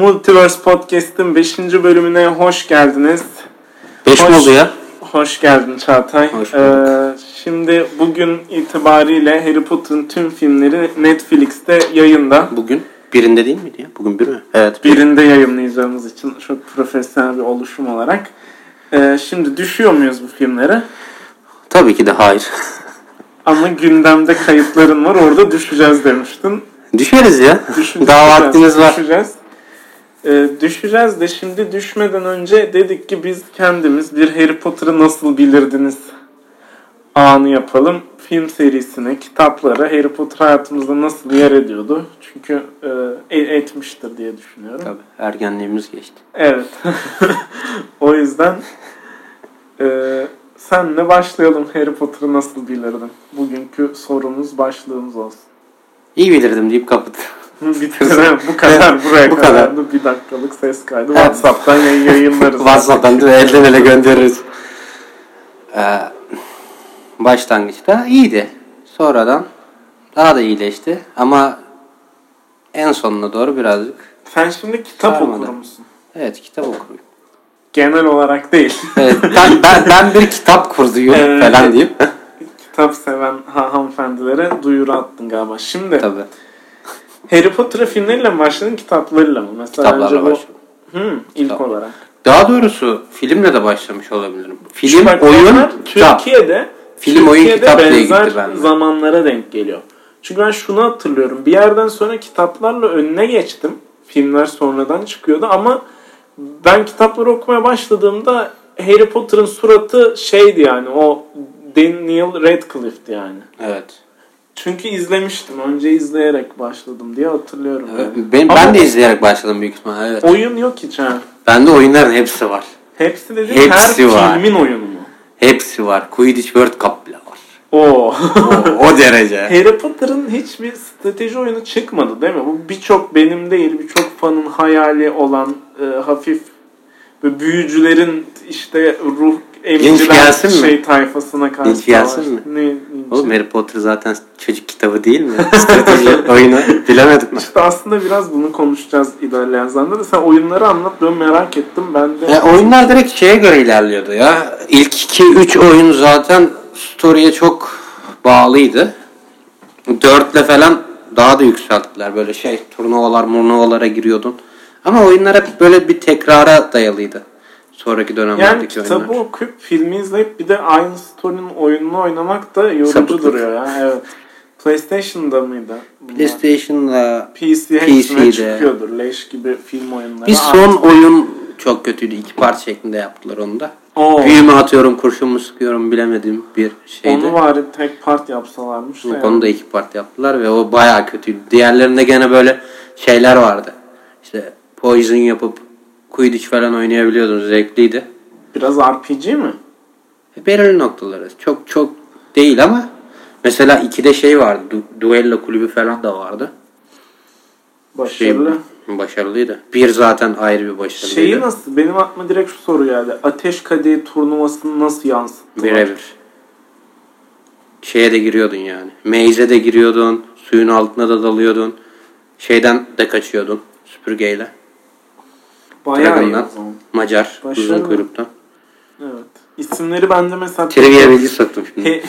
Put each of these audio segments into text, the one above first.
Multiverse Podcast'ın 5. bölümüne hoş geldiniz. 5 mi oldu ya? Hoş geldin Çağatay. Hoş Ee, şimdi bugün itibariyle Harry Potter'ın tüm filmleri Netflix'te yayında. Bugün birinde değil miydi ya? Bugün bir mi? Evet. bir. Birinde yayınlayacağımız için çok profesyonel bir oluşum olarak. Ee, şimdi düşüyor muyuz bu filmlere? Tabii ki de hayır. Ama gündemde kayıtların var orada düşeceğiz demiştin. Düşeriz ya. Düşün- Daha düşeceğiz, vaktimiz var. Düşeceğiz. Ee, düşeceğiz de şimdi düşmeden önce dedik ki biz kendimiz bir Harry Potter'ı nasıl bilirdiniz anı yapalım. Film serisine, kitaplara Harry Potter hayatımızda nasıl yer ediyordu? Çünkü e, e- etmiştir diye düşünüyorum. Tabii. Ergenliğimiz geçti. Evet. o yüzden e, senle başlayalım Harry Potter'ı nasıl bilirdin? Bugünkü sorumuz başlığımız olsun. İyi bilirdim deyip kapat. Bitirelim. Bu kadar. Buraya Bu kadar. kadar. Bir dakikalık ses kaydı. Evet. Whatsapp'tan yayın yayınlarız. WhatsApp'tan da elden ele göndeririz. Ee, başlangıçta iyiydi. Sonradan daha da iyileşti. Ama en sonuna doğru birazcık Sen şimdi kitap Sarmadı. okur musun? evet kitap okurum. Genel olarak değil. Evet, ben, ben, ben bir kitap kurduyum Evet. falan diyeyim. kitap seven ha- hanımefendilere duyuru attın galiba. Şimdi Tabii. Harry Potter'a filmleriyle mi başladın kitaplarıyla mı? Mesela Kitaplarla önce bu- başladım. Hı, ilk Kitap. olarak. Daha doğrusu filmle de başlamış olabilirim. Film, Şu bak, oyun, kitap. Türkiye'de Film, oyun, Türkiye'de kitap diye gitti bende. zamanlara denk geliyor. Çünkü ben şunu hatırlıyorum. Bir yerden sonra kitaplarla önüne geçtim. Filmler sonradan çıkıyordu ama ben kitapları okumaya başladığımda Harry Potter'ın suratı şeydi yani o Daniel Radcliffe'ti yani. Evet. Çünkü izlemiştim. Önce izleyerek başladım diye hatırlıyorum. Evet, yani. Ben, Ama ben de izleyerek başladım büyük ihtimalle. Evet. oyun yok hiç ha. Bende oyunların hepsi var. Hepsi dediğim Hepsi her var. filmin oyunu mu? Hepsi var. Quidditch World Cup bile var. Oo. O, o derece. Harry Potter'ın hiçbir strateji oyunu çıkmadı değil mi? Bu birçok benim değil, birçok fanın hayali olan e, hafif ve büyücülerin işte ruh emciler gelsin mi? şey tayfasına karşı Linç gelsin mi? Ne, Oğlum Harry Potter zaten çocuk kitabı değil mi? Strateji oyunu bilemedim mi? İşte aslında biraz bunu konuşacağız ilerleyen zamanda da sen oyunları anlat ben merak ettim ben de. Ya, oyunlar direkt şeye göre ilerliyordu ya. İlk 2-3 oyun zaten story'e çok bağlıydı. 4'le falan daha da yükselttiler. Böyle şey turnuvalar murnuvalara giriyordun. Ama oyunlar hep böyle bir tekrara dayalıydı. Sonraki yani dönemlerdeki kitabı oyunlar. okuyup filmi izleyip bir de aynı story'nin oyununu oynamak da yorucu Sapıklık. duruyor ya. Evet. PlayStation'da mıydı? bunlar? PlayStation'la PC PC'de. çıkıyordur. Leş gibi film oyunları. bir son oyun çok kötüydü. İki part şeklinde yaptılar onu da. Oo, Büyümü atıyorum, kurşumu sıkıyorum bilemediğim bir şeydi. onu bari tek part yapsalarmış. Yok, yani. onu da iki part yaptılar ve o bayağı kötüydü. Diğerlerinde gene böyle şeyler vardı. İşte Poison yapıp Quidditch falan oynayabiliyordun. Zevkliydi. Biraz RPG mi? Belirli noktaları. Çok çok değil ama mesela 2'de şey vardı. Du- Duello kulübü falan da vardı. Şey, Başarılı. başarılıydı. Bir zaten ayrı bir başarılıydı. Şeyi nasıl? Benim aklıma direkt şu soru geldi. Ateş Kadehi turnuvasını nasıl yansıttılar? Birebir. Şeye de giriyordun yani. Maze'e de giriyordun. Suyun altına da dalıyordun. Şeyden de kaçıyordun. Süpürgeyle. Bayağı iyi Dragon'dan. Macar. Başarılı. Uzun kuyruktan. Evet. İsimleri bende mesela... Trivia bilgi soktum şimdi.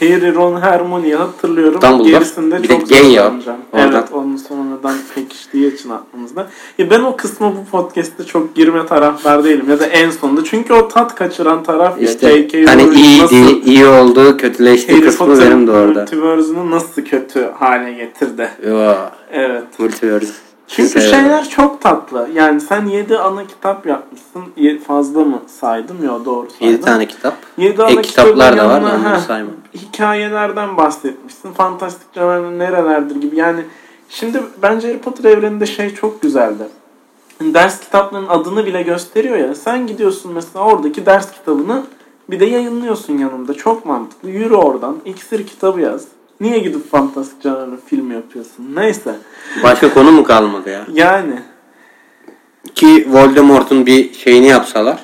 Harry, Ron, Hermione'yi hatırlıyorum. Dumbledore. Gerisinde Bir de çok ya. zorlanacağım. Oradan. Evet, onun sonradan pekiştiği için aklımızda. Ya ben o kısma bu podcast'te çok girme taraftar değilim. Ya da en sonunda. Çünkü o tat kaçıran taraf ya. İşte J.K. hani iyiydi, nasıl iyi oldu, kötüleşti Harry kısmı Potter'ın benim de orada. multiverse'ünü nasıl kötü hale getirdi. Yo, Evet. multiverse. Çünkü Severim. şeyler çok tatlı. Yani sen 7 ana kitap yapmışsın. Fazla mı saydım? Yok doğru saydım. 7 tane kitap. Yedi ana Ek kitaplar da var yanına, da onları heh, sayma. Hikayelerden bahsetmişsin. Fantastik canavarlar nerelerdir gibi. Yani şimdi bence Harry Potter evreninde şey çok güzeldi. Ders kitaplarının adını bile gösteriyor ya. Sen gidiyorsun mesela oradaki ders kitabını bir de yayınlıyorsun yanında. Çok mantıklı. Yürü oradan. İksir kitabı yaz. Niye gidip fantastik canavarlar film yapıyorsun? Neyse. Başka konu mu kalmadı ya? Yani. Ki Voldemort'un bir şeyini yapsalar.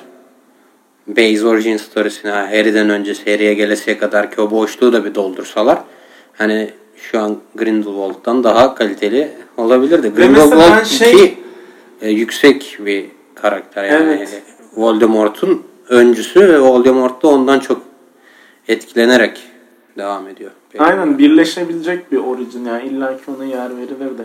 Base Origin Stories'ini ha, Harry'den önce seriye gelesiye kadar ki o boşluğu da bir doldursalar. Hani şu an Grindelwald'dan daha kaliteli olabilirdi. Grindelwald şey- 2 e, yüksek bir karakter yani. Evet. Voldemort'un öncüsü ve Voldemort da ondan çok etkilenerek devam ediyor. Aynen birleşebilecek bir orijin yani illa ki ona yer verilir de.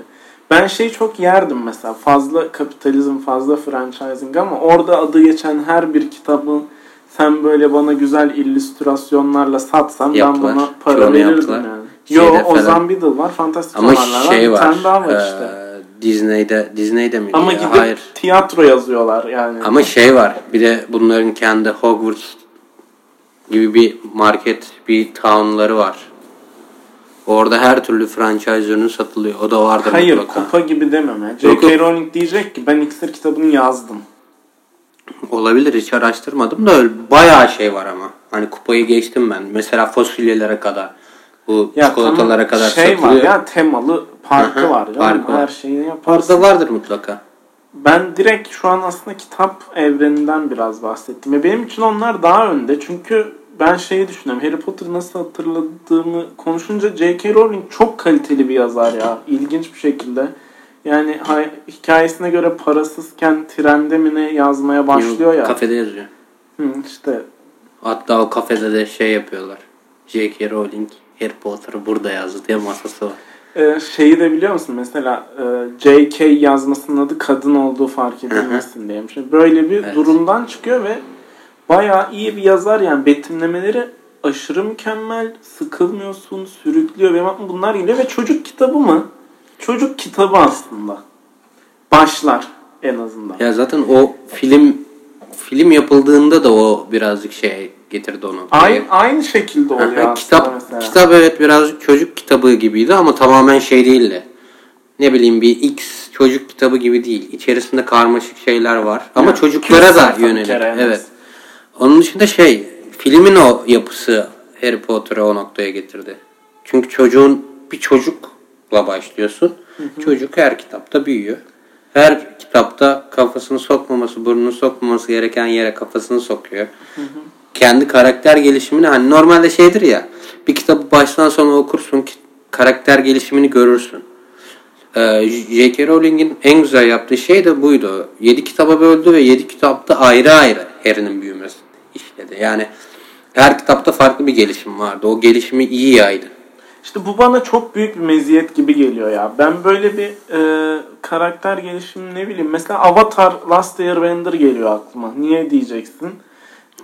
Ben şey çok yerdim mesela fazla kapitalizm fazla franchising ama orada adı geçen her bir kitabı sen böyle bana güzel illüstrasyonlarla satsan Yaptılar. ben buna para Çoğunu verirdim yaptılar. yani. Şeyde Yo falan. Ozan Beadle var fantastik Ama şey var. tane daha var e, işte. Disney'de Disney'de miydi? Ama ya? gidip Hayır. tiyatro yazıyorlar yani. Ama şey var. Bir de bunların kendi Hogwarts gibi bir market, bir town'ları var. Orada her türlü franchise ürünü satılıyor. O da vardır Hayır mutlaka. kupa gibi demem ya. Yok, J.K. Rowling diyecek ki ben iksir kitabını yazdım. Olabilir hiç araştırmadım da öyle bayağı şey var ama. Hani kupayı geçtim ben. Mesela fasulyelere kadar. Bu Ya çikolatalara tamam, kadar şey satılıyor. var ya temalı parkı hı, var. canım. parkı var. Her şeyi yaparsın. Orada vardır mutlaka. Ben direkt şu an aslında kitap evreninden biraz bahsettim. Ve benim için onlar daha önde. Çünkü ben şeyi düşünüyorum. Harry Potter'ı nasıl hatırladığımı konuşunca J.K. Rowling çok kaliteli bir yazar ya. İlginç bir şekilde. Yani hikayesine göre parasızken trende mi ne yazmaya başlıyor ya. Kafede yazıyor. Hı, işte Hatta o kafede de şey yapıyorlar. J.K. Rowling Harry Potter'ı burada yazdı diye masası var. Ee, şeyi de biliyor musun? Mesela e, J.K. yazmasının adı kadın olduğu fark edilmesin diye. Şimdi böyle bir Evet. durumdan çıkıyor ve bayağı iyi bir yazar yani betimlemeleri aşırı mükemmel, sıkılmıyorsun, sürüklüyor ve bunlar geliyor ve çocuk kitabı mı? Çocuk kitabı aslında. Başlar en azından. Ya zaten o film film yapıldığında da o birazcık şey getirdi onu. Aynı, aynı şekilde oluyor aslında kitap mesela. kitap evet birazcık çocuk kitabı gibiydi ama tamamen şey değildi. Ne bileyim bir X çocuk kitabı gibi değil. İçerisinde karmaşık şeyler var ama Yani çocuklara da yönelik. az. Evet. Onun dışında şey filmin o yapısı Harry Potter'ı o noktaya getirdi. Çünkü çocuğun bir çocukla başlıyorsun. Çocuk her kitapta büyüyor. Her kitapta kafasını sokmaması, burnunu sokmaması gereken yere kafasını sokuyor. Kendi karakter gelişimini hani normalde şeydir ya bir kitabı baştan sona okursun ki karakter gelişimini görürsün. Ee, J.K. Rowling'in en güzel yaptığı şey de buydu. 7 kitaba böldü ve 7 kitapta ayrı ayrı Harry'nin büyümesini işledi. Yani her kitapta farklı bir gelişim vardı. O gelişimi iyi yaydı. İşte bu bana çok büyük bir meziyet gibi geliyor ya. Ben böyle bir e, karakter gelişimi ne bileyim. Mesela Avatar Last Airbender geliyor aklıma. Niye diyeceksin?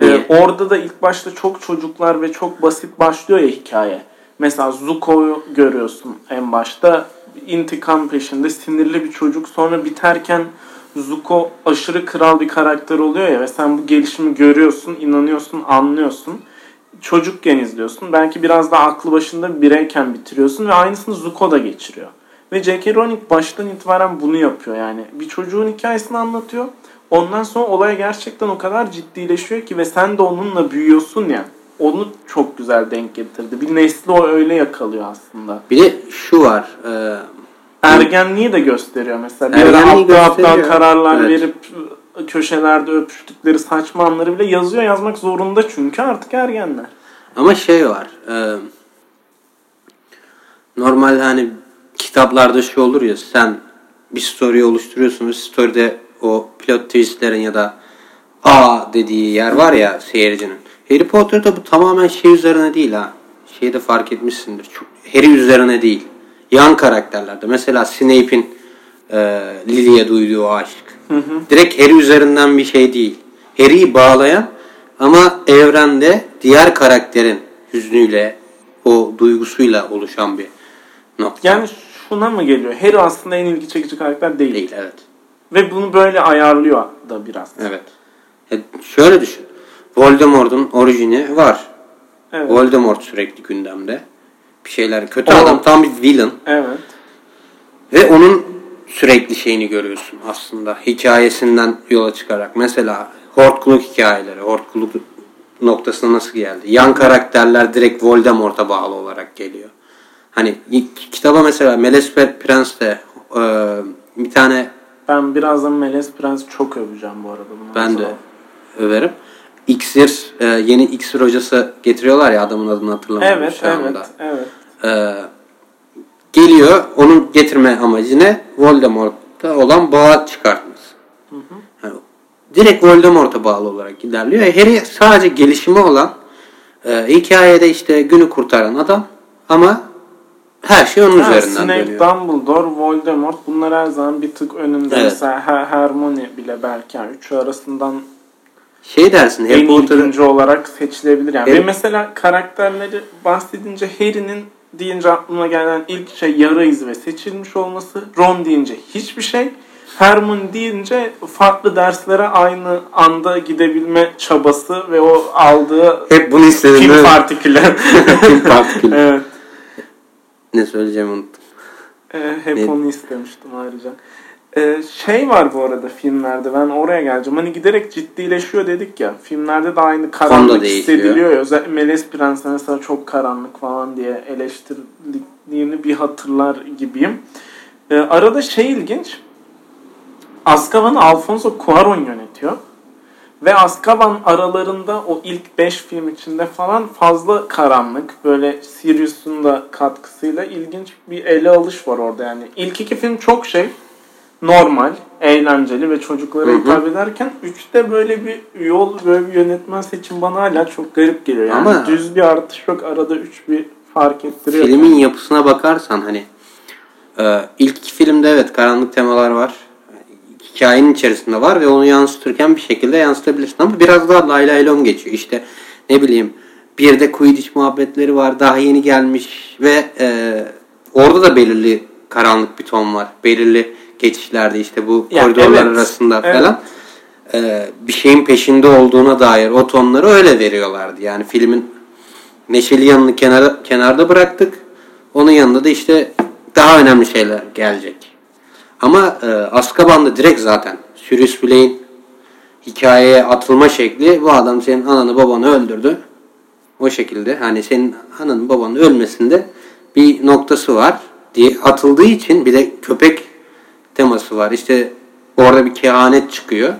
E, Niye? orada da ilk başta çok çocuklar ve çok basit başlıyor ya hikaye. Mesela Zuko'yu görüyorsun en başta. intikam peşinde sinirli bir çocuk. Sonra biterken Zuko aşırı kral bir karakter oluyor ya ve sen bu gelişimi görüyorsun, inanıyorsun, anlıyorsun çocukken izliyorsun. Belki biraz da aklı başında bir bireyken bitiriyorsun ve aynısını Zuko da geçiriyor. Ve J.K. Rowling baştan itibaren bunu yapıyor yani. Bir çocuğun hikayesini anlatıyor. Ondan sonra olay gerçekten o kadar ciddileşiyor ki ve sen de onunla büyüyorsun ya. Onu çok güzel denk getirdi. Bir nesli o öyle yakalıyor aslında. Bir de şu var. e, Ergenliği de gösteriyor mesela. Bir aptal aptal kararlar Evet. verip köşelerde öpüştükleri saçma anları bile yazıyor. Yazmak zorunda çünkü artık ergenler. Ama şey var. e, normal hani kitaplarda şey olur ya sen bir story oluşturuyorsun ve story'de o plot twistlerin ya da A dediği yer var ya seyircinin. Harry Potter'da bu tamamen şey üzerine değil ha. Şeyi de fark etmişsindir. Çok, Harry üzerine değil. Yan karakterlerde. Mesela Snape'in e, Lily'e duyduğu aşk. Direkt Harry üzerinden bir şey değil. Harry'i bağlayan ama evrende diğer karakterin hüznüyle, o duygusuyla oluşan bir nokta. Yani şuna mı geliyor? Harry aslında en ilgi çekici karakter değil. değil, evet. Ve bunu böyle ayarlıyor da biraz. Evet. E, şöyle düşün. Voldemort'un orijini var. Evet. Voldemort sürekli gündemde. Bir şeyler kötü O- adam tam bir villain Evet. ve onun sürekli şeyini görüyorsun aslında hikayesinden yola çıkarak. Mesela Hortkuluk hikayeleri, Hortkuluk noktasına nasıl geldi? Yan karakterler direkt Voldemort'a bağlı olarak geliyor. Hani kitaba mesela Melesper Prens de e, bir tane Ben birazdan Meles Prens çok öveceğim bu arada. Bundan Ben de sonra. överim. İksir, e, yeni iksir hocası getiriyorlar ya adamın adını hatırlamıyorum Evet, şu anda. evet, evet. E, geliyor, onun getirme amacı ne? Voldemort'ta olan bağı çıkartması. Yani direkt Voldemort'a bağlı olarak ilerliyor. E, Harry sadece gelişimi olan e, hikayede işte günü kurtaran adam ama her şey onun Ha, üzerinden Snape, dönüyor. Dumbledore, Voldemort bunlar her zaman bir tık önünde. Evet. Mesela Her- Hermione bile belki yani üçü arasından Şey dersin Harry Potter'ın olarak seçilebilir. Yani. Harry- Ve mesela karakterleri bahsedince Harry'nin deyince aklıma gelen ilk şey yara izi ve seçilmiş olması. Ron deyince hiçbir şey. Hermione deyince farklı derslere aynı anda gidebilme çabası ve o aldığı hep bunu istedim. mi? partikülü. Pim partikülü. evet. Ne söyleyeceğimi unuttum. Ee, hep Ne? onu istemiştim ayrıca. Ee, şey var bu arada filmlerde ben oraya geleceğim. Hani giderek ciddileşiyor dedik ya. Filmlerde de aynı karanlık hissediliyor. Özellikle Melez Prens mesela çok karanlık falan diye eleştirildiğini bir hatırlar gibiyim. Ee, arada şey ilginç. Azkaban'ı Alfonso Cuarón yönetiyor. Ve Azkaban aralarında o ilk 5 film içinde falan fazla karanlık. Böyle Sirius'un da katkısıyla ilginç bir ele alış var orada yani. İlk iki film çok şey normal, eğlenceli ve çocuklara Hı hı. hitap ederken üçte böyle bir yol, böyle bir yönetmen seçim bana hala çok garip geliyor. Yani Ama- düz bir artış yok, arada üç bir fark ettiriyor. Filmin yapısına bakarsan hani e, ilk iki filmde evet karanlık temalar var. Hikayenin içerisinde var ve onu yansıtırken bir şekilde yansıtabilirsin ama biraz daha lay lay lom geçiyor. İşte ne bileyim bir de Quidditch muhabbetleri var daha yeni gelmiş ve e, orada da belirli karanlık bir ton var. Belirli geçişlerde işte bu Ya, koridorlar evet, arasında evet. falan e, bir şeyin peşinde olduğuna dair o tonları öyle veriyorlardı. Yani filmin neşeli yanını kenara, kenarda bıraktık. Onun yanında da işte daha önemli şeyler gelecek. Ama e, Azkaban'da direkt zaten Sirius Black'in hikayeye atılma şekli bu adam senin ananı babanı öldürdü. O şekilde hani senin ananın babanın ölmesinde bir noktası var diye atıldığı için bir de köpek teması var. İşte orada bir kehanet çıkıyor.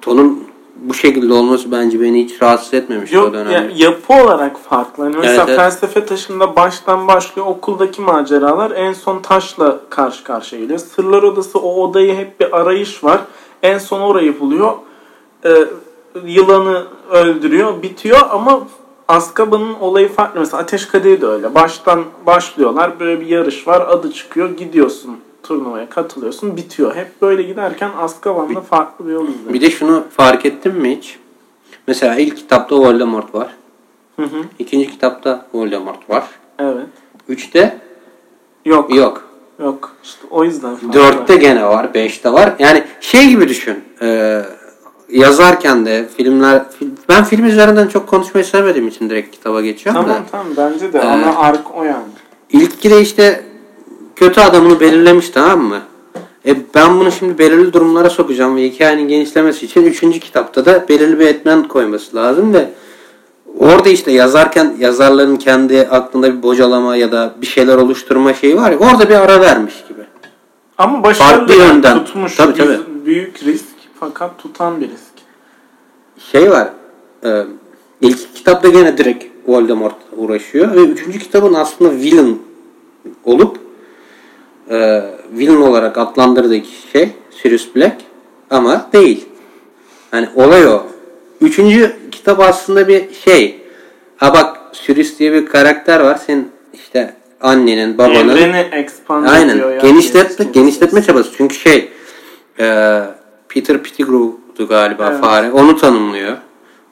Tonun bu şekilde olması bence beni hiç rahatsız etmemişti o Yok dönemde. ya, yapı olarak farklı. Hani mesela Evet, evet. felsefe taşında baştan başlıyor okuldaki maceralar en son taşla karşı karşıya geliyor. Sırlar odası o odayı hep bir arayış var. En son orayı buluyor. Ee, yılanı öldürüyor, bitiyor ama Azkaban'ın olayı farklı. Mesela Ateş Kadehi de öyle. Baştan başlıyorlar. Böyle bir yarış var. Adı çıkıyor. Gidiyorsun turnuvaya katılıyorsun. Bitiyor. Hep böyle giderken Azkaban'da farklı bir yol izliyor. Bir de şunu fark ettin mi hiç? Mesela ilk kitapta Voldemort var. Hı hı. İkinci kitapta Voldemort var. Evet. Üçte Yok. yok. Yok. İşte o yüzden farklı. Dörtte gene var. Beşte var. Yani şey gibi düşün. Ee, yazarken de filmler... fil- Ben film üzerinden çok konuşmayı sevmediğim için direkt kitaba geçiyorum Tamam da. tamam bence de Ee, ana ark o yani. İlk ikide işte kötü adamını belirlemiş tamam mı? E ben bunu şimdi belirli durumlara sokacağım ve hikayenin genişlemesi için üçüncü kitapta da belirli bir etmen koyması lazım ve orada işte yazarken yazarların kendi aklında bir bocalama ya da bir şeyler oluşturma şeyi var ya orada bir ara vermiş gibi. Ama başarılı Farklı yani, yönden. tutmuş. Tabii, tabii. Büyük risk fakat tutan bir risk. Şey var e, ilk kitapta gene direkt Voldemort uğraşıyor ve üçüncü kitabın aslında villain olup e, villain olarak adlandırdığı şey Sirius Black ama değil. Hani olay o. Üçüncü kitap aslında bir şey. Ha bak Sirius diye bir karakter var. Senin işte annenin, babanın. Evreni expand Aynen. ediyor yani. genişletme, genişletme çabası. Çünkü şey e, Peter Pettigrew'du galiba Evet. fare. Onu tanımlıyor.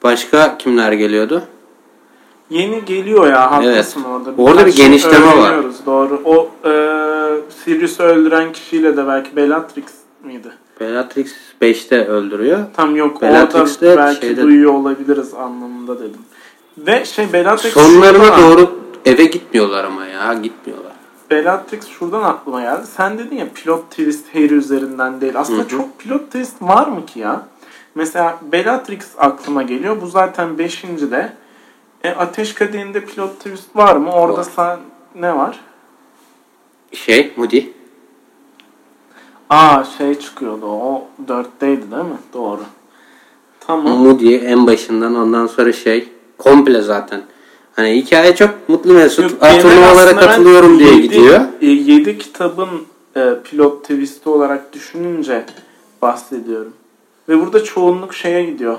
Başka kimler geliyordu? Yeni geliyor ya haklısın Evet. orada. Orada bir şey genişleme var. Doğru. O e, Sirius'u öldüren kişiyle de belki Bellatrix miydi? Bellatrix 5'te öldürüyor. Tam yok Bellatrix orada belki şeyde- duyuyor olabiliriz anlamında dedim. Ve şey Bellatrix Sonlarına şuradan- doğru eve gitmiyorlar ama ya gitmiyorlar. Bellatrix şuradan aklıma geldi. Sen dedin ya pilot twist Harry üzerinden değil. Aslında çok pilot twist var mı ki ya? Mesela Bellatrix aklıma geliyor. Bu zaten 5. de. E, Ateş Kadehi'nde pilot twist var mı? Orada Var. sen ne var? Şey Moody. Aa şey çıkıyordu. O 4'teydi değil mi? Doğru. Tamam. Moody en başından ondan sonra şey komple zaten. Hani hikaye çok mutlu mesut. Turnuvalara katılıyorum diye yedi- gidiyor. e, Yedi kitabın e, pilot twist'i olarak düşününce bahsediyorum. Ve burada çoğunluk şeye gidiyor.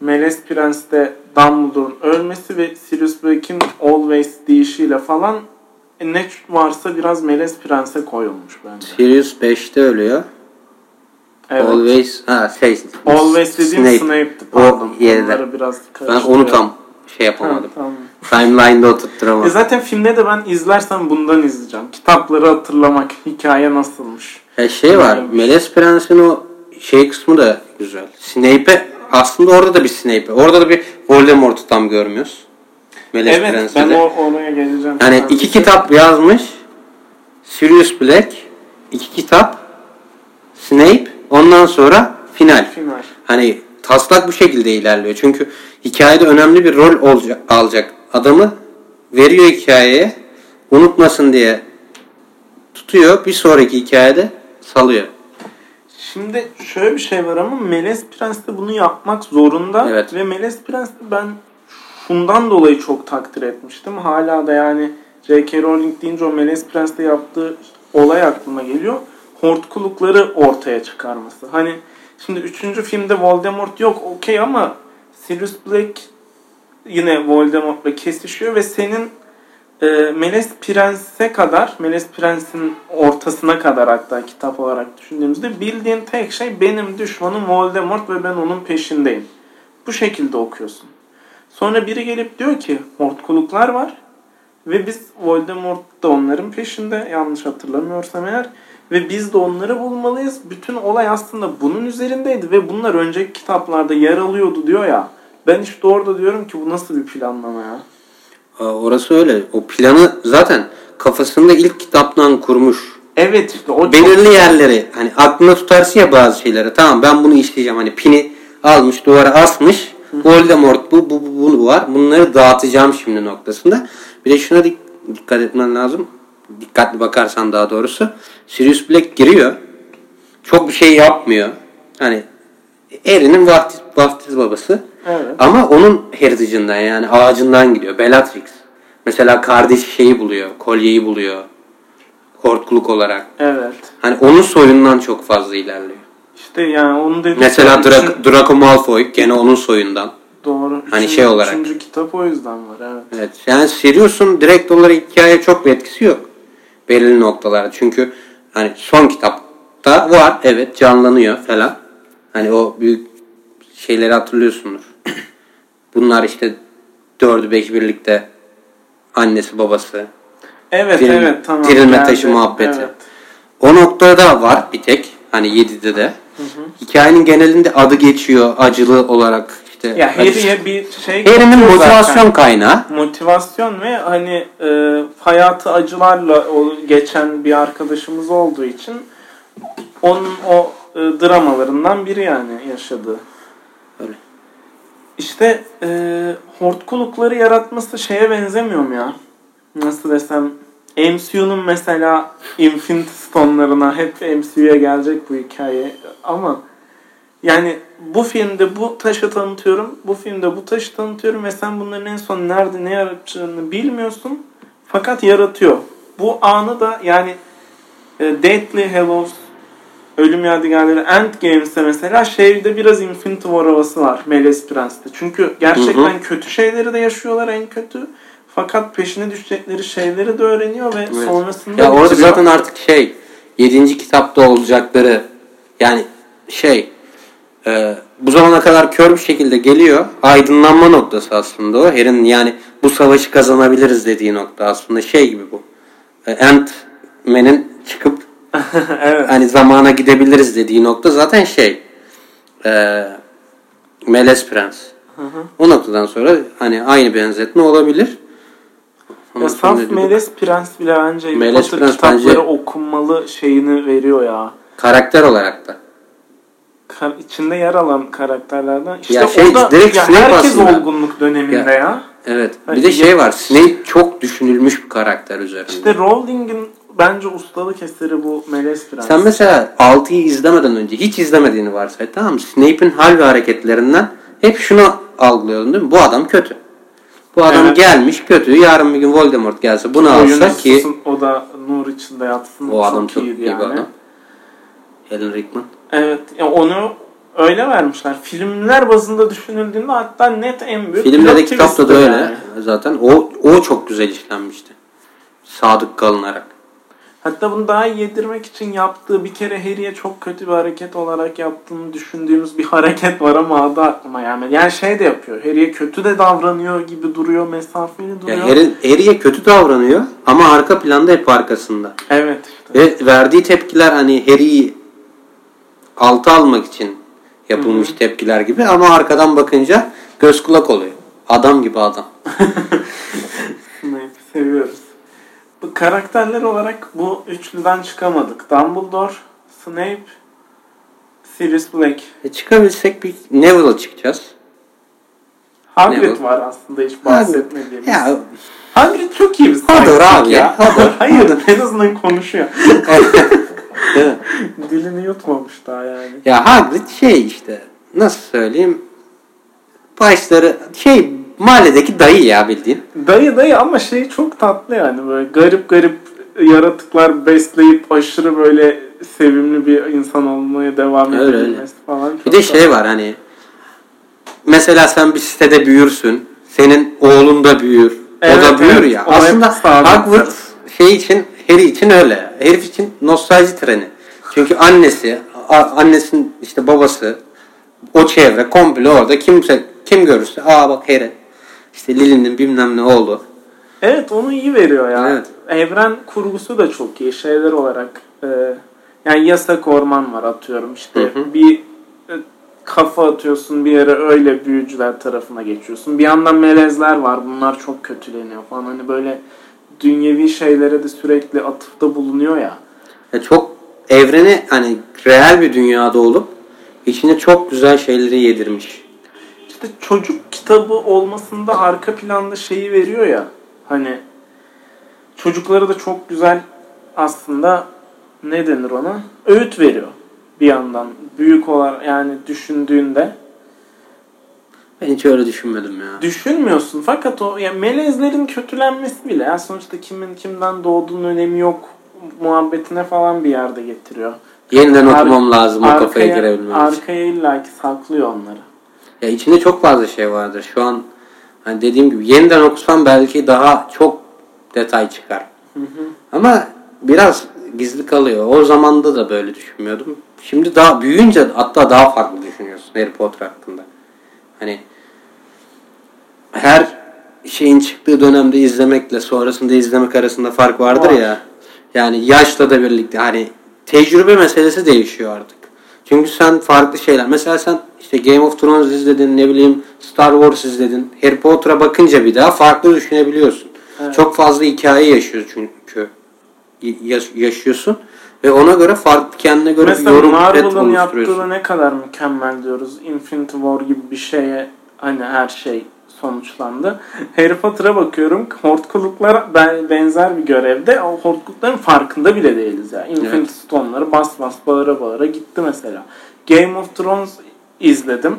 Meles Prens'te Dumbledore'un ölmesi ve Sirius Black'in Always deyişiyle falan e, ne varsa biraz Meles Prens'e koyulmuş bence. Sirius 5'te ölüyor. Evet. Always ha şey Always dediğim Snape. Snape'ti O pardon. yerde. Onları biraz Ben onu tam şey Ha, yapamadım. tamam. Timeline'da E oturtturamadım. zaten filmde de ben izlersem bundan izleyeceğim. Kitapları hatırlamak, hikaye nasılmış. Ya şey var. Meles Prens'in o şey kısmı da güzel. Snape'e aslında orada da bir Snape. Orada da bir Voldemort'u tam görmüyoruz. Meles evet Prens'te ben de. o, oraya geleceğim. Yani iki kitap yazmış. Sirius Black, iki kitap, Snape, ondan sonra final. Final. Hani taslak bu şekilde ilerliyor. Çünkü hikayede önemli bir rol olacak, alacak adamı veriyor hikayeye. Unutmasın diye tutuyor. Bir sonraki hikayede salıyor. Şimdi şöyle bir şey var ama Meles Prens de bunu yapmak zorunda. Evet. Ve Meles Prens'i ben şundan dolayı çok takdir etmiştim. Hala da yani J.K. Rowling deyince o Meles Prens'te yaptığı olay aklıma geliyor. Hortkulukları ortaya çıkarması. Hani şimdi üçüncü filmde Voldemort yok okey ama Sirius Black yine Voldemort'la kesişiyor ve senin e, Meles Prens'e kadar, Meles Prens'in ortasına kadar hatta kitap olarak düşündüğümüzde bildiğin tek şey benim düşmanım Voldemort ve ben onun peşindeyim. Bu şekilde okuyorsun. Sonra biri gelip diyor ki hortkuluklar var ve biz Voldemort da onların peşinde yanlış hatırlamıyorsam eğer ve biz de onları bulmalıyız. Bütün olay aslında bunun üzerindeydi ve bunlar önceki kitaplarda yer alıyordu diyor ya. Ben işte orada diyorum ki bu nasıl bir planlama ya. Orası öyle. O planı zaten kafasında ilk kitaptan kurmuş. Evet işte o çok- belirli yerleri hani aklında tutarsın ya bazı şeyleri. Tamam ben bunu işleyeceğim. Hani pini almış duvara asmış. Voldemort bu, bu, bu, bu var. Bunları dağıtacağım şimdi noktasında. Bir de şuna dik- dikkat etmen lazım. Dikkatli bakarsan daha doğrusu. Sirius Black giriyor. Çok bir şey yapmıyor. Hani Harry'nin vaftiz, vaftiz babası. Evet. Ama onun heritage'ından yani ağacından gidiyor. Bellatrix. Mesela kardeş şeyi buluyor. Kolyeyi buluyor. Hortkuluk olarak. Evet. Hani onun soyundan çok fazla ilerliyor. İşte yani onu dedim. Mesela Üçün- Dra- Draco Malfoy gene onun soyundan. Doğru. Hani Üçüncü- şey olarak. Üçüncü kitap o yüzden var evet. Evet. Yani Sirius'un direkt olarak hikayeye çok bir etkisi yok. Belirli noktalarda. Çünkü hani son kitapta var. Evet canlanıyor falan. Hani o büyük şeyleri hatırlıyorsundur. Bunlar işte dördü beş birlikte annesi babası. Evet Diril- evet tamam. dirilme geldi. taşı muhabbeti. Evet. O noktada var bir tek. Hani 7'de de. Hikayenin genelinde adı geçiyor acılı olarak. işte Ya Hani Harry'e bir şey Harry'nin motivasyon zaten. kaynağı. motivasyon ve hani e, hayatı acılarla geçen bir arkadaşımız olduğu için onun o e, dramalarından biri yani yaşadığı. İşte e, hortkulukları yaratması şeye benzemiyor mu ya? Nasıl desem MCU'nun mesela Infinity Stone'larına hep MCU'ya gelecek bu hikaye ama yani bu filmde bu taşı tanıtıyorum, bu filmde bu taşı tanıtıyorum ve sen bunların en son nerede ne yaratacağını bilmiyorsun fakat yaratıyor. Bu anı da yani e, Deathly Hallows Ölüm Yadigarları Endgame's'te mesela şeyde biraz Infinity War havası var Meles Prens'te. Çünkü gerçekten Hı kötü şeyleri de yaşıyorlar en kötü. Fakat peşine düşecekleri şeyleri de öğreniyor ve Evet. sonrasında Ya orada bitiriyor. zaten artık şey 7. kitapta olacakları yani şey e, bu zamana kadar kör bir şekilde geliyor. Aydınlanma noktası aslında o. Harry'nin yani bu savaşı kazanabiliriz dediği nokta aslında şey gibi bu. E, Ant-Man'in çıkıp evet. hani zamana gidebiliriz dediği nokta zaten şey e, Meles Prens. O noktadan sonra hani aynı benzetme olabilir. Ama dedik, Meles Prens bile bence Meles Potter Prens kitapları bence- okunmalı şeyini veriyor ya. karakter olarak da. Kar- içinde yer alan karakterlerden. İşte Ya şey, o da direkt ya Snape herkes aslında. olgunluk döneminde Ya. ya. Evet. Hani Bir de şey var. Snape çok düşünülmüş bir karakter üzerinde. İşte Rowling'in bence ustalık eseri bu Meles Prens. Sen mesela 6'yı izlemeden önce hiç izlemediğini varsay tamam mı? Snape'in hal ve hareketlerinden hep şunu algılıyordun değil mi? Bu adam kötü. Bu adam Evet. gelmiş kötü. Yarın bir gün Voldemort gelse bunu Oyun alsa ki o da nur içinde yatsın. o adam çok iyiydi iyi bir adam. Alan Rickman. Evet. ya onu öyle vermişler. Filmler bazında düşünüldüğünde hatta net en büyük Filmde de kitapta da öyle. yani. Zaten o o çok güzel işlenmişti. Sadık kalınarak. Hatta bunu daha iyi yedirmek için yaptığı bir kere Harry'e çok kötü bir hareket olarak yaptığını düşündüğümüz bir hareket var ama adı aklıma gelmedi. Yani şey de yapıyor. Harry'e kötü de davranıyor gibi duruyor, mesafeli duruyor. Ya Harry, Harry'e kötü davranıyor ama arka planda hep arkasında. Evet işte. Ve verdiği tepkiler hani Harry'i altı almak için yapılmış tepkiler gibi ama arkadan bakınca göz kulak oluyor. Adam gibi adam. Seviyoruz. Bu karakterler olarak bu üçlüden çıkamadık. Dumbledore, Snape, Sirius Black. E çıkabilsek bir Neville'a çıkacağız. Hagrid Neville. var aslında hiç bahsetmediğimiz. Ya Hagrid çok iyi bir Hodor abi, ya. Hodor. Hayır en azından konuşuyor. Dilini yutmamış daha yani. Ya Hagrid şey işte nasıl söyleyeyim başları şey mahalledeki dayı ya bildiğin. Dayı dayı ama şey çok tatlı yani böyle garip garip yaratıklar besleyip aşırı böyle sevimli bir insan olmaya devam Öyle, öyle. edebilmesi falan. Bir de şey var hani mesela sen bir sitede büyürsün. Senin oğlun da büyür. o Evet, da büyür evet. ya. O Aslında. Hogwarts şey için Harry için öyle. Herif için nostalji treni. Çünkü annesi, annesinin işte babası o çevre komple orada kimse kim görürse aa bak Harry işte Lily'nin bilmem ne oldu. Evet onu iyi veriyor ya. Evet. Evren kurgusu da çok iyi. Şeyler olarak e, yani yasak orman var atıyorum işte Hı hı. bir e, kafa atıyorsun bir yere öyle büyücüler tarafına geçiyorsun. Bir yandan melezler var. Bunlar çok kötüleniyor falan. Hani böyle dünyevi şeylere de sürekli atıfta bulunuyor ya. Ya çok evreni hani real bir dünyada olup içine çok güzel şeyleri yedirmiş. İşte çocuk kitabı olmasında arka planda şeyi veriyor ya. Hani çocuklara da çok güzel aslında ne denir ona? Öğüt veriyor bir yandan. Büyük olarak yani düşündüğünde Ben hiç öyle düşünmedim ya. düşünmüyorsun. Fakat o yani melezlerin kötülenmesi bile yani sonuçta kimin kimden doğduğunun önemi yok muhabbetine falan bir yerde getiriyor. Yeniden Ar- okumam lazım o kafaya arkaya- girebilmem için. Arkaya illaki saklıyor onları. Ya içinde çok fazla şey vardır. Şu an hani dediğim gibi yeniden okusam belki daha çok detay çıkar. Ama biraz gizli kalıyor. O zamanda da böyle düşünmüyordum. Şimdi daha büyüyünce hatta daha farklı düşünüyorsun Harry Potter hakkında. Hani her şeyin çıktığı dönemde izlemekle sonrasında izlemek arasında fark vardır Var. ya. Yani yaşla da birlikte hani tecrübe meselesi değişiyor artık. Çünkü sen farklı şeyler. Mesela sen işte Game of Thrones izledin, ne bileyim Star Wars izledin. Harry Potter'a bakınca bir daha farklı düşünebiliyorsun. Evet. Çok fazla hikaye yaşıyorsun çünkü. Ya- yaşıyorsun ve ona göre farklı kendine göre bir Mesela yorum üret Marvel'ın yaptığı ne kadar mükemmel diyoruz. Infinity War gibi bir şeye hani her şey sonuçlandı. Harry Potter'a bakıyorum. Hortkuluklar ben- benzer bir görevde. O hortkulukların farkında bile değiliz ya. Infinity Evet. Stone'ları bas bas bağıra bağıra gitti mesela. Game of Thrones izledim.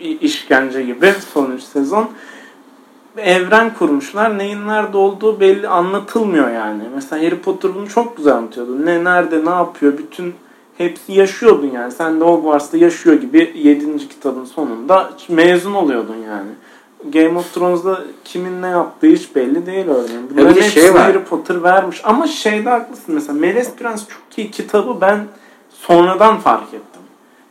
İşkence gibi son üç sezon. Evren kurmuşlar. Neyin nerede olduğu belli anlatılmıyor yani. Mesela Harry Potter bunu çok güzel anlatıyordu. Ne nerede ne yapıyor bütün hepsi yaşıyordun yani. Sen de Hogwarts'ta yaşıyor gibi 7. kitabın sonunda mezun oluyordun yani. Game of Thrones'da kimin ne yaptığı hiç belli değil örneğin. bir Bunların hepsini şey var. Harry Potter vermiş. Ama şeyde haklısın mesela Melez Prens çok iyi kitabı ben sonradan fark ettim.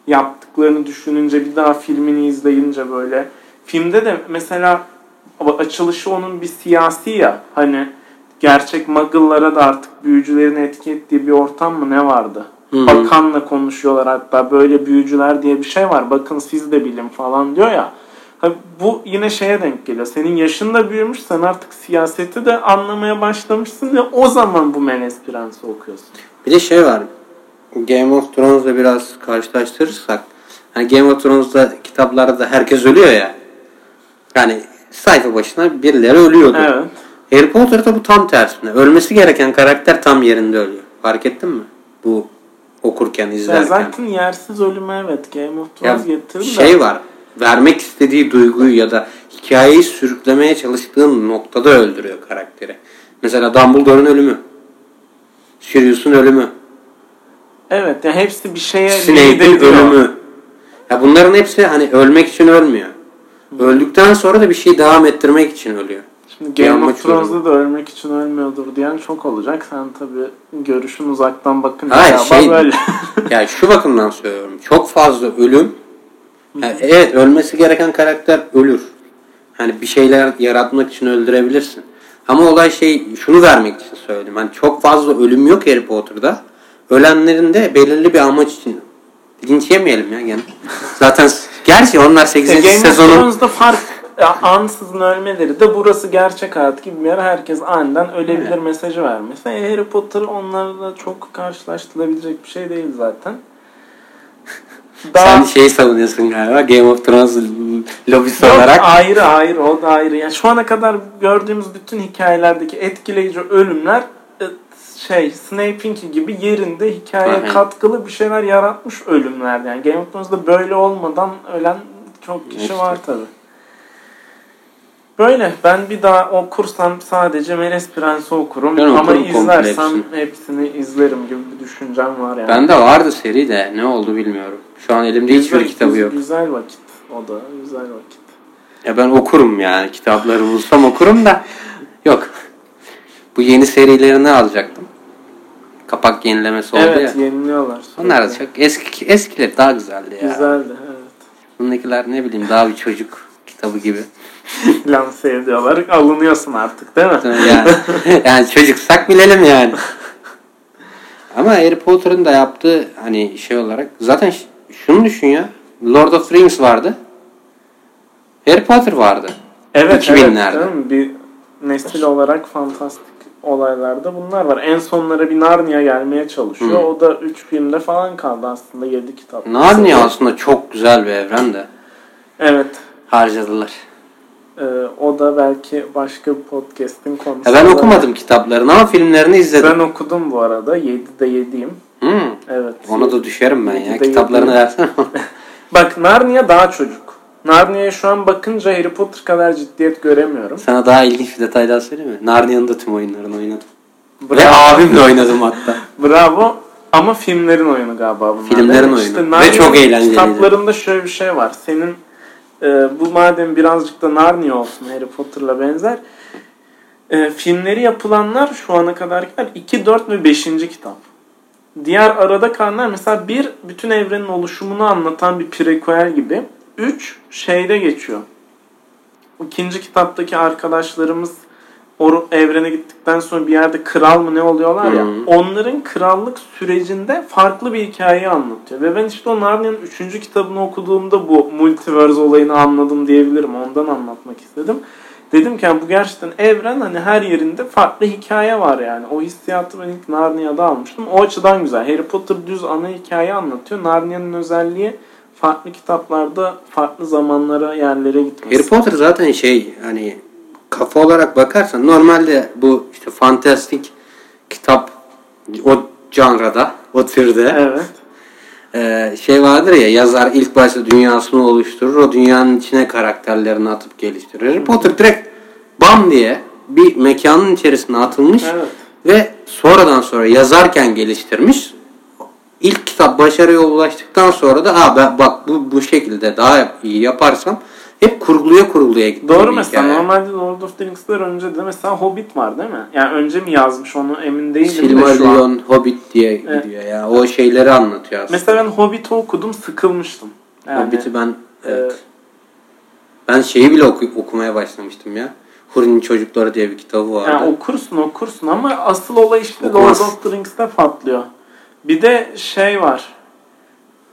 Yaptıklarını düşününce bir daha filmini izleyince böyle. Filmde de mesela açılışı onun bir siyasi ya hani gerçek muggle'lara da artık büyücülerin etki ettiği bir ortam mı ne vardı? Hı. Bakanla konuşuyorlar hatta böyle büyücüler diye bir şey var. Bakın siz de bilin falan diyor ya. Ha, bu yine şeye denk geliyor. Senin yaşın da büyümüş. Sen artık siyaseti de anlamaya başlamışsın ve o zaman bu Menes Prens'i okuyorsun. Bir de şey var. Game of Thrones'la biraz karşılaştırırsak hani Game of Thrones'da kitaplarda da herkes ölüyor ya. Yani sayfa başına birileri ölüyordu. Evet. Harry Potter'da bu tam tersine. Ölmesi gereken karakter tam yerinde ölüyor. Fark ettin mi? Bu okurken, Ya izlerken. zaten yersiz ölüme evet Game of Ya Thrones getirdi de. şey var. Vermek istediği duyguyu ya da hikayeyi sürüklemeye çalıştığın noktada öldürüyor karakteri. Mesela Dumbledore'un ölümü. Sirius'un ölümü. Evet ya hepsi bir şeye Snape'in ölümü. Ya bunların hepsi hani ölmek için ölmüyor. Öldükten sonra da bir şey devam ettirmek için ölüyor. Şimdi Game of Thrones'da da ölmek için ölmüyordur diyen çok olacak. Sen tabi görüşün uzaktan bakınca Hayır, şey- böyle. Yani şu bakımdan söylüyorum. Çok fazla ölüm. Yani evet ölmesi gereken karakter ölür. Hani bir şeyler yaratmak için öldürebilirsin. Ama olay şey şunu vermek için söyledim. Hani çok fazla ölüm yok Harry Potter'da. Ölenlerin de belirli bir amaç için. Linç yemeyelim ya gene. Zaten gerçi onlar 8. E, Game of fark ansızın ölmeleri de burası gerçek hayat gibi bir yer. Herkes aniden ölebilir mesajı vermesi. E, Harry Potter onlarla çok karşılaştırılabilecek bir şey değil zaten. Daha sen şeyi savunuyorsun galiba Game of Thrones lobisi Yok, olarak. ayrı ayrı o da ayrı. Yani şu ana kadar gördüğümüz bütün hikayelerdeki etkileyici ölümler e, şey Snape'inki gibi yerinde hikayeye Hı hı. katkılı bir şeyler yaratmış ölümler. Yani Game of Thrones'da böyle olmadan ölen çok kişi İşte. var tabi. Böyle ben bir daha okursam sadece Melez Prens'i okurum Ben ama okurum izlersem hepsini. hepsini izlerim gibi bir düşüncem var yani. Bende vardı seri de ne oldu bilmiyorum. Şu an elimde hiçbir Güzel- kitabı yok. Güzel vakit. O da güzel vakit. Ya ben okurum yani kitapları bulsam okurum da yok. Bu yeni serilerini alacaktım. Kapak yenilemesi oldu Evet ya. yeniliyorlar. Onlar da çok eski eskiler daha güzeldi ya. Güzeldi evet. Bundakiler ne bileyim daha bir çocuk kitabı gibi. lanse ediyorlar. Alınıyorsun artık değil mi? Yani, yani çocuksak bilelim yani. Ama Harry Potter'ın da yaptığı hani şey olarak zaten şunu düşün ya. Lord of the Rings vardı. Harry Potter vardı. Evet 2000'lerde. evet değil mi? Bir nesil olarak fantastik olaylarda bunlar var. En sonlara bir Narnia gelmeye çalışıyor. Hı. O da 3 filmde falan kaldı aslında 7 kitap. Narnia aslında çok güzel bir evren de Evet. Harcadılar. Ee, o da belki başka bir podcast'in konusu. Ya ben okumadım kitaplarını ama filmlerini izledim. Ben okudum bu arada. 7'de 7'yim. Hmm. Evet. Ona da düşerim ben ya. Kitaplarını versene. Bak Narnia daha çocuk. Narnia'ya şu an bakınca Harry Potter kadar ciddiyet göremiyorum. Sana daha ilginç bir detay daha söyleyeyim mi? Narnia'nın da tüm oyunlarını oynadım. Ve Bravo. abimle oynadım hatta. Bravo. Ama filmlerin oyunu galiba bunlar. Filmlerin değil mi? oyunu. Ve çok eğlenceliydi. Kitaplarında şöyle bir şey var. Senin e, bu madem birazcık da Narnia olsun Harry Potter'la benzer. E, filmleri yapılanlar şu ana kadarkiler 2, 4 ve 5. kitap. Diğer arada kalanlar mesela bir bütün evrenin oluşumunu anlatan bir prequel gibi. 3 şeyde geçiyor. İkinci kitaptaki arkadaşlarımız o evrene gittikten sonra bir yerde kral mı ne oluyorlar ya. Hı. Onların krallık sürecinde farklı bir hikayeyi anlatıyor. Ve ben işte o Narnia'nın 3. kitabını okuduğumda bu multiverse olayını anladım diyebilirim. Ondan anlatmak istedim. Dedim ki yani bu gerçekten evren hani her yerinde farklı hikaye var yani. O hissiyatı ben ilk Narnia'da almıştım. O açıdan güzel. Harry Potter düz ana hikaye anlatıyor. Narnia'nın özelliği farklı kitaplarda farklı zamanlara yerlere gitmesi. Harry Potter zaten şey hani kafa olarak bakarsan normalde bu işte fantastik kitap o janrada, o türde Evet. Ee, şey vardır ya yazar ilk başta dünyasını oluşturur. O dünyanın içine karakterlerini atıp geliştirir. Harry Potter direkt bam diye bir mekanın içerisine atılmış Evet. ve sonradan sonra yazarken geliştirmiş. İlk kitap başarıya ulaştıktan sonra da Aa, ben, bak bu, bu şekilde daha iyi yaparsam hep kurguluya kurguluya gitti. Doğru mesela hikaye. normalde Lord of the Rings'ler önce de mesela Hobbit var değil mi? Yani önce mi yazmış onu emin değilim de şu an. Silmarillion, Hobbit diye Evet. gidiyor ya. O şeyleri anlatıyor aslında. Mesela ben Hobbit'i okudum sıkılmıştım. Yani, Hobbit'i ben e, evet. Ben şeyi bile oku- okumaya başlamıştım ya. Huri'nin Çocukları diye bir kitabı vardı. yani okursun okursun ama asıl olay işte Okumaz. Lord of the Rings'te patlıyor. Bir de şey var.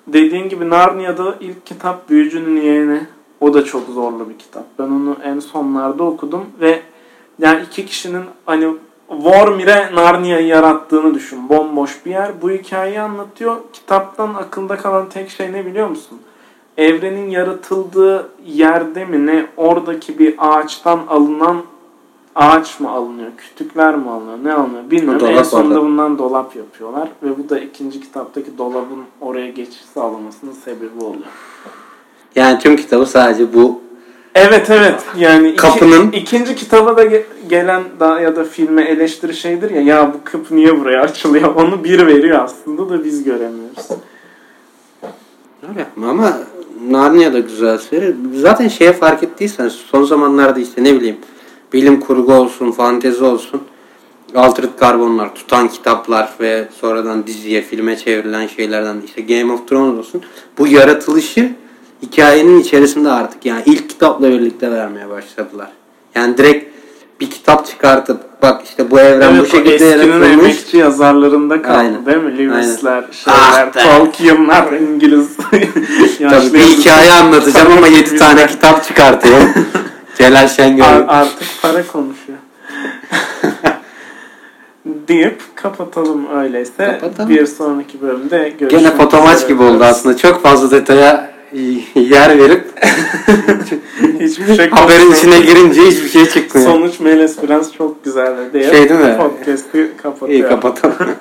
Dediğin gibi Narnia'da ilk kitap Büyücünün Yeğeni. O da çok zorlu bir kitap. Ben onu en sonlarda okudum ve yani iki kişinin hani Vormir'e Narnia'yı yarattığını düşün. Bomboş bir yer. Bu hikayeyi anlatıyor. Kitaptan akılda kalan tek şey ne biliyor musun? Evrenin yaratıldığı yerde mi ne oradaki bir ağaçtan alınan ağaç mı alınıyor, kütükler mi alınıyor, ne alınıyor bilmiyorum. Dolap en sonunda orada. bundan dolap yapıyorlar ve bu da ikinci kitaptaki dolabın oraya geçiş sağlamasının sebebi oluyor. Yani tüm kitabı sadece bu Evet evet yani iki- Kapının- ikinci kitaba da ge- gelen da ya da filme eleştiri şeydir ya ya bu kapı niye buraya açılıyor onu bir veriyor aslında da biz göremiyoruz. öyle ama Narnia da güzel seri. Zaten şeye fark ettiysen son zamanlarda işte ne bileyim bilim kurgu olsun, fantezi olsun. Altered Carbon'lar, tutan kitaplar ve sonradan diziye, filme çevrilen şeylerden işte Game of Thrones olsun. Bu yaratılışı hikayenin içerisinde artık yani ilk kitapla birlikte vermeye başladılar. Yani direkt bir kitap çıkartıp bak işte bu evren Evet, bu şekilde yaratılmış. emekçi yazarlarında kaldı Aynen. değil mi? Lewis'ler, Ah şeyler, be. Tolkien'lar, İngiliz. Tabii bir hikaye anlatacağım ama 7 tane kitap çıkartıyor. Celal Şengör. Ar- artık para konuşuyor. deyip kapatalım öyleyse. Kapatalım. Bir sonraki bölümde görüşmek Gene fotomaç gibi oldu aslında. Çok fazla detaya yer verip Hiçbir şey haberin içine girince hiçbir şey çıkmıyor. Sonuç Meles biraz çok güzeldi diye Şey değil mi? podcast'i İyi kapatıyorum. kapatalım.